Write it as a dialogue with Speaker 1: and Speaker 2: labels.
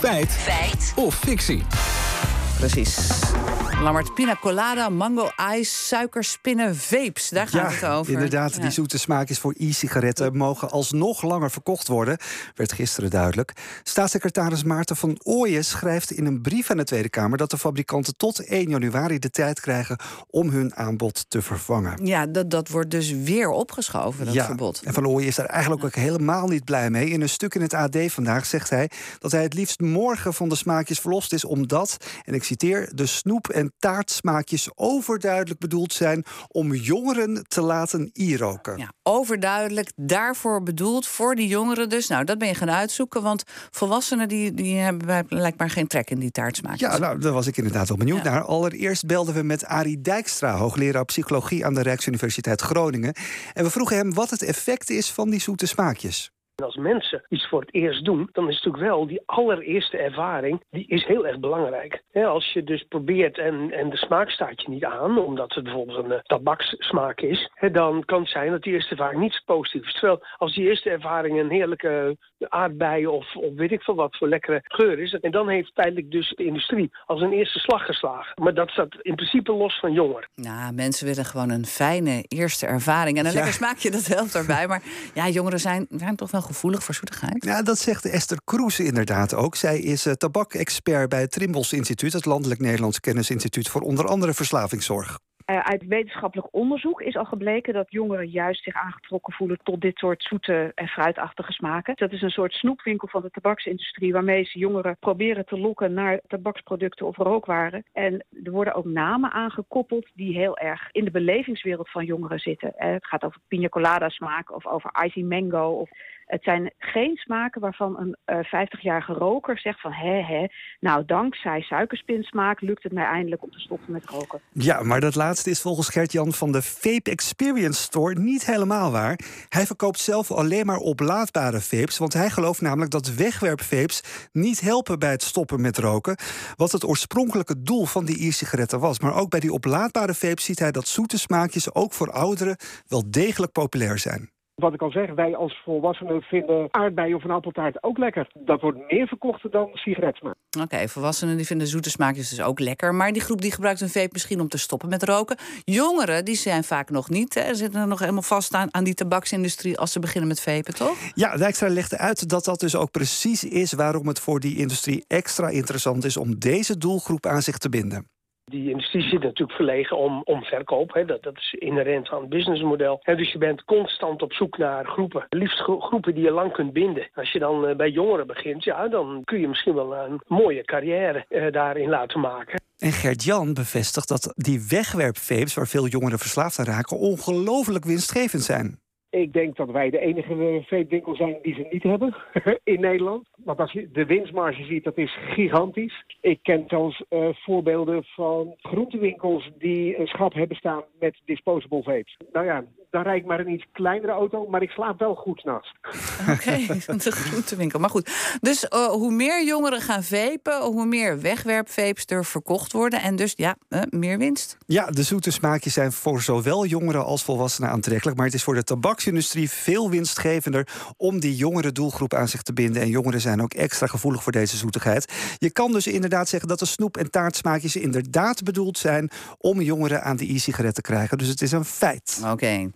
Speaker 1: Feit.
Speaker 2: Feit.
Speaker 1: Of fictie.
Speaker 3: Precies. Lammert, pina colada, mango ice, suikerspinnen, vapes. Daar gaat het over.
Speaker 4: Inderdaad,
Speaker 3: Ja.
Speaker 4: die zoete smaakjes voor e-sigaretten mogen alsnog langer verkocht worden. Werd gisteren duidelijk. Staatssecretaris Maarten van Ooyen schrijft in een brief aan de Tweede Kamer dat de fabrikanten tot 1 januari de tijd krijgen om hun aanbod te vervangen.
Speaker 3: Ja, dat, dat wordt dus weer opgeschoven, dat
Speaker 4: ja,
Speaker 3: verbod.
Speaker 4: en Van Ooyen is daar eigenlijk ook helemaal niet blij mee. In een stuk in het AD vandaag zegt hij dat hij het liefst morgen van de smaakjes verlost is, omdat, en ik citeer, de snoep- en taartsmaakjes overduidelijk bedoeld zijn om jongeren te laten e-roken.
Speaker 3: Ja, overduidelijk, daarvoor bedoeld, voor die jongeren dus. Nou, dat ben je gaan uitzoeken, want volwassenen die, die hebben blijkbaar geen trek in die taartsmaakjes.
Speaker 4: Ja, nou, daar was ik inderdaad wel benieuwd
Speaker 3: Ja.
Speaker 4: naar. Allereerst belden we met Arie Dijkstra, hoogleraar psychologie aan de Rijksuniversiteit Groningen. En we vroegen hem wat het effect is van die zoete smaakjes.
Speaker 5: En als mensen iets voor het eerst doen, dan is natuurlijk wel die allereerste ervaring, die is heel erg belangrijk. Hè, als je dus probeert en, en de smaak staat je niet aan, omdat het bijvoorbeeld een uh, tabakssmaak is, hè, dan kan het zijn dat die eerste ervaring niet zo positief is. Terwijl als die eerste ervaring een heerlijke aardbei of, of weet ik veel wat voor lekkere geur is, en dan heeft tijdelijk dus de industrie als een eerste slag geslagen. Maar dat staat in principe los van jongeren.
Speaker 3: Nou, mensen willen gewoon een fijne eerste ervaring. En een
Speaker 4: Ja.
Speaker 3: lekker smaakje, dat helpt daarbij. Maar ja, jongeren zijn, zijn toch wel gevoelig voor zoetigheid.
Speaker 4: Ja, dat zegt Esther Kroes inderdaad ook. Zij is uh, tabakexpert bij het Trimbos Instituut, het Landelijk Nederlands Kennisinstituut voor onder andere verslavingszorg.
Speaker 6: Uh, uit wetenschappelijk onderzoek is al gebleken dat jongeren juist zich aangetrokken voelen tot dit soort zoete en fruitachtige smaken. Dat is een soort snoepwinkel van de tabaksindustrie waarmee ze jongeren proberen te lokken naar tabaksproducten of rookwaren. En er worden ook namen aangekoppeld die heel erg in de belevingswereld van jongeren zitten. Uh, het gaat over pina colada smaak of over icy mango of het zijn geen smaken waarvan een uh, 50-jarige roker zegt van hè hè, nou dankzij suikerspinsmaak lukt het mij eindelijk om te stoppen met roken.
Speaker 4: Ja, maar dat laatste is volgens Gert-Jan van de Vape Experience Store niet helemaal waar. Hij verkoopt zelf alleen maar oplaadbare vapes, want hij gelooft namelijk dat wegwerpvapes niet helpen bij het stoppen met roken, wat het oorspronkelijke doel van die e-sigaretten was. Maar ook bij die oplaadbare vapes ziet hij dat zoete smaakjes ook voor ouderen wel degelijk populair zijn.
Speaker 7: Wat ik al zeg, wij als volwassenen vinden aardbei of een appeltaart ook lekker. Dat wordt meer verkocht dan sigaretsmaak.
Speaker 3: Oké, okay, volwassenen die vinden zoete smaakjes dus ook lekker. Maar die groep die gebruikt een vape misschien om te stoppen met roken. Jongeren, die zijn vaak nog niet. Hè, zitten er nog helemaal vast aan, aan die tabaksindustrie als ze beginnen met vapen, toch?
Speaker 4: Ja, Dijkstra legde uit dat dat dus ook precies is waarom het voor die industrie extra interessant is om deze doelgroep aan zich te binden.
Speaker 5: Die industrie zit natuurlijk verlegen om, om verkoop. Hè. Dat, dat is inherent aan het businessmodel. En dus je bent constant op zoek naar groepen. Liefst gro groepen die je lang kunt binden. Als je dan uh, bij jongeren begint, ja, dan kun je misschien wel een mooie carrière uh, daarin laten maken.
Speaker 4: En Gert-Jan bevestigt dat die wegwerpvapes, waar veel jongeren verslaafd aan raken, ongelooflijk winstgevend zijn.
Speaker 7: Ik denk dat wij de enige vape-winkel zijn die ze niet hebben in Nederland. Want als je de winstmarge ziet, dat is gigantisch. Ik ken zelfs uh, voorbeelden van groentewinkels die een schap hebben staan met disposable vapes. Nou ja, dan rijd ik maar een iets kleinere auto, maar ik slaap wel goed s'nachts.
Speaker 3: Oké, okay, de groentewinkel. Maar goed, dus uh, hoe meer jongeren gaan vapen, hoe meer wegwerpvapes er verkocht worden. En dus ja, uh, meer winst.
Speaker 4: Ja, de zoete smaakjes zijn voor zowel jongeren als volwassenen aantrekkelijk. Maar het is voor de tabaksindustrie veel winstgevender om die jongere doelgroep aan zich te binden. En jongeren zijn ook extra gevoelig voor deze zoetigheid. Je kan dus inderdaad zeggen dat de snoep- en taartsmaakjes inderdaad bedoeld zijn om jongeren aan de e-sigaret te krijgen. Dus het is een feit.
Speaker 3: Oké. Okay.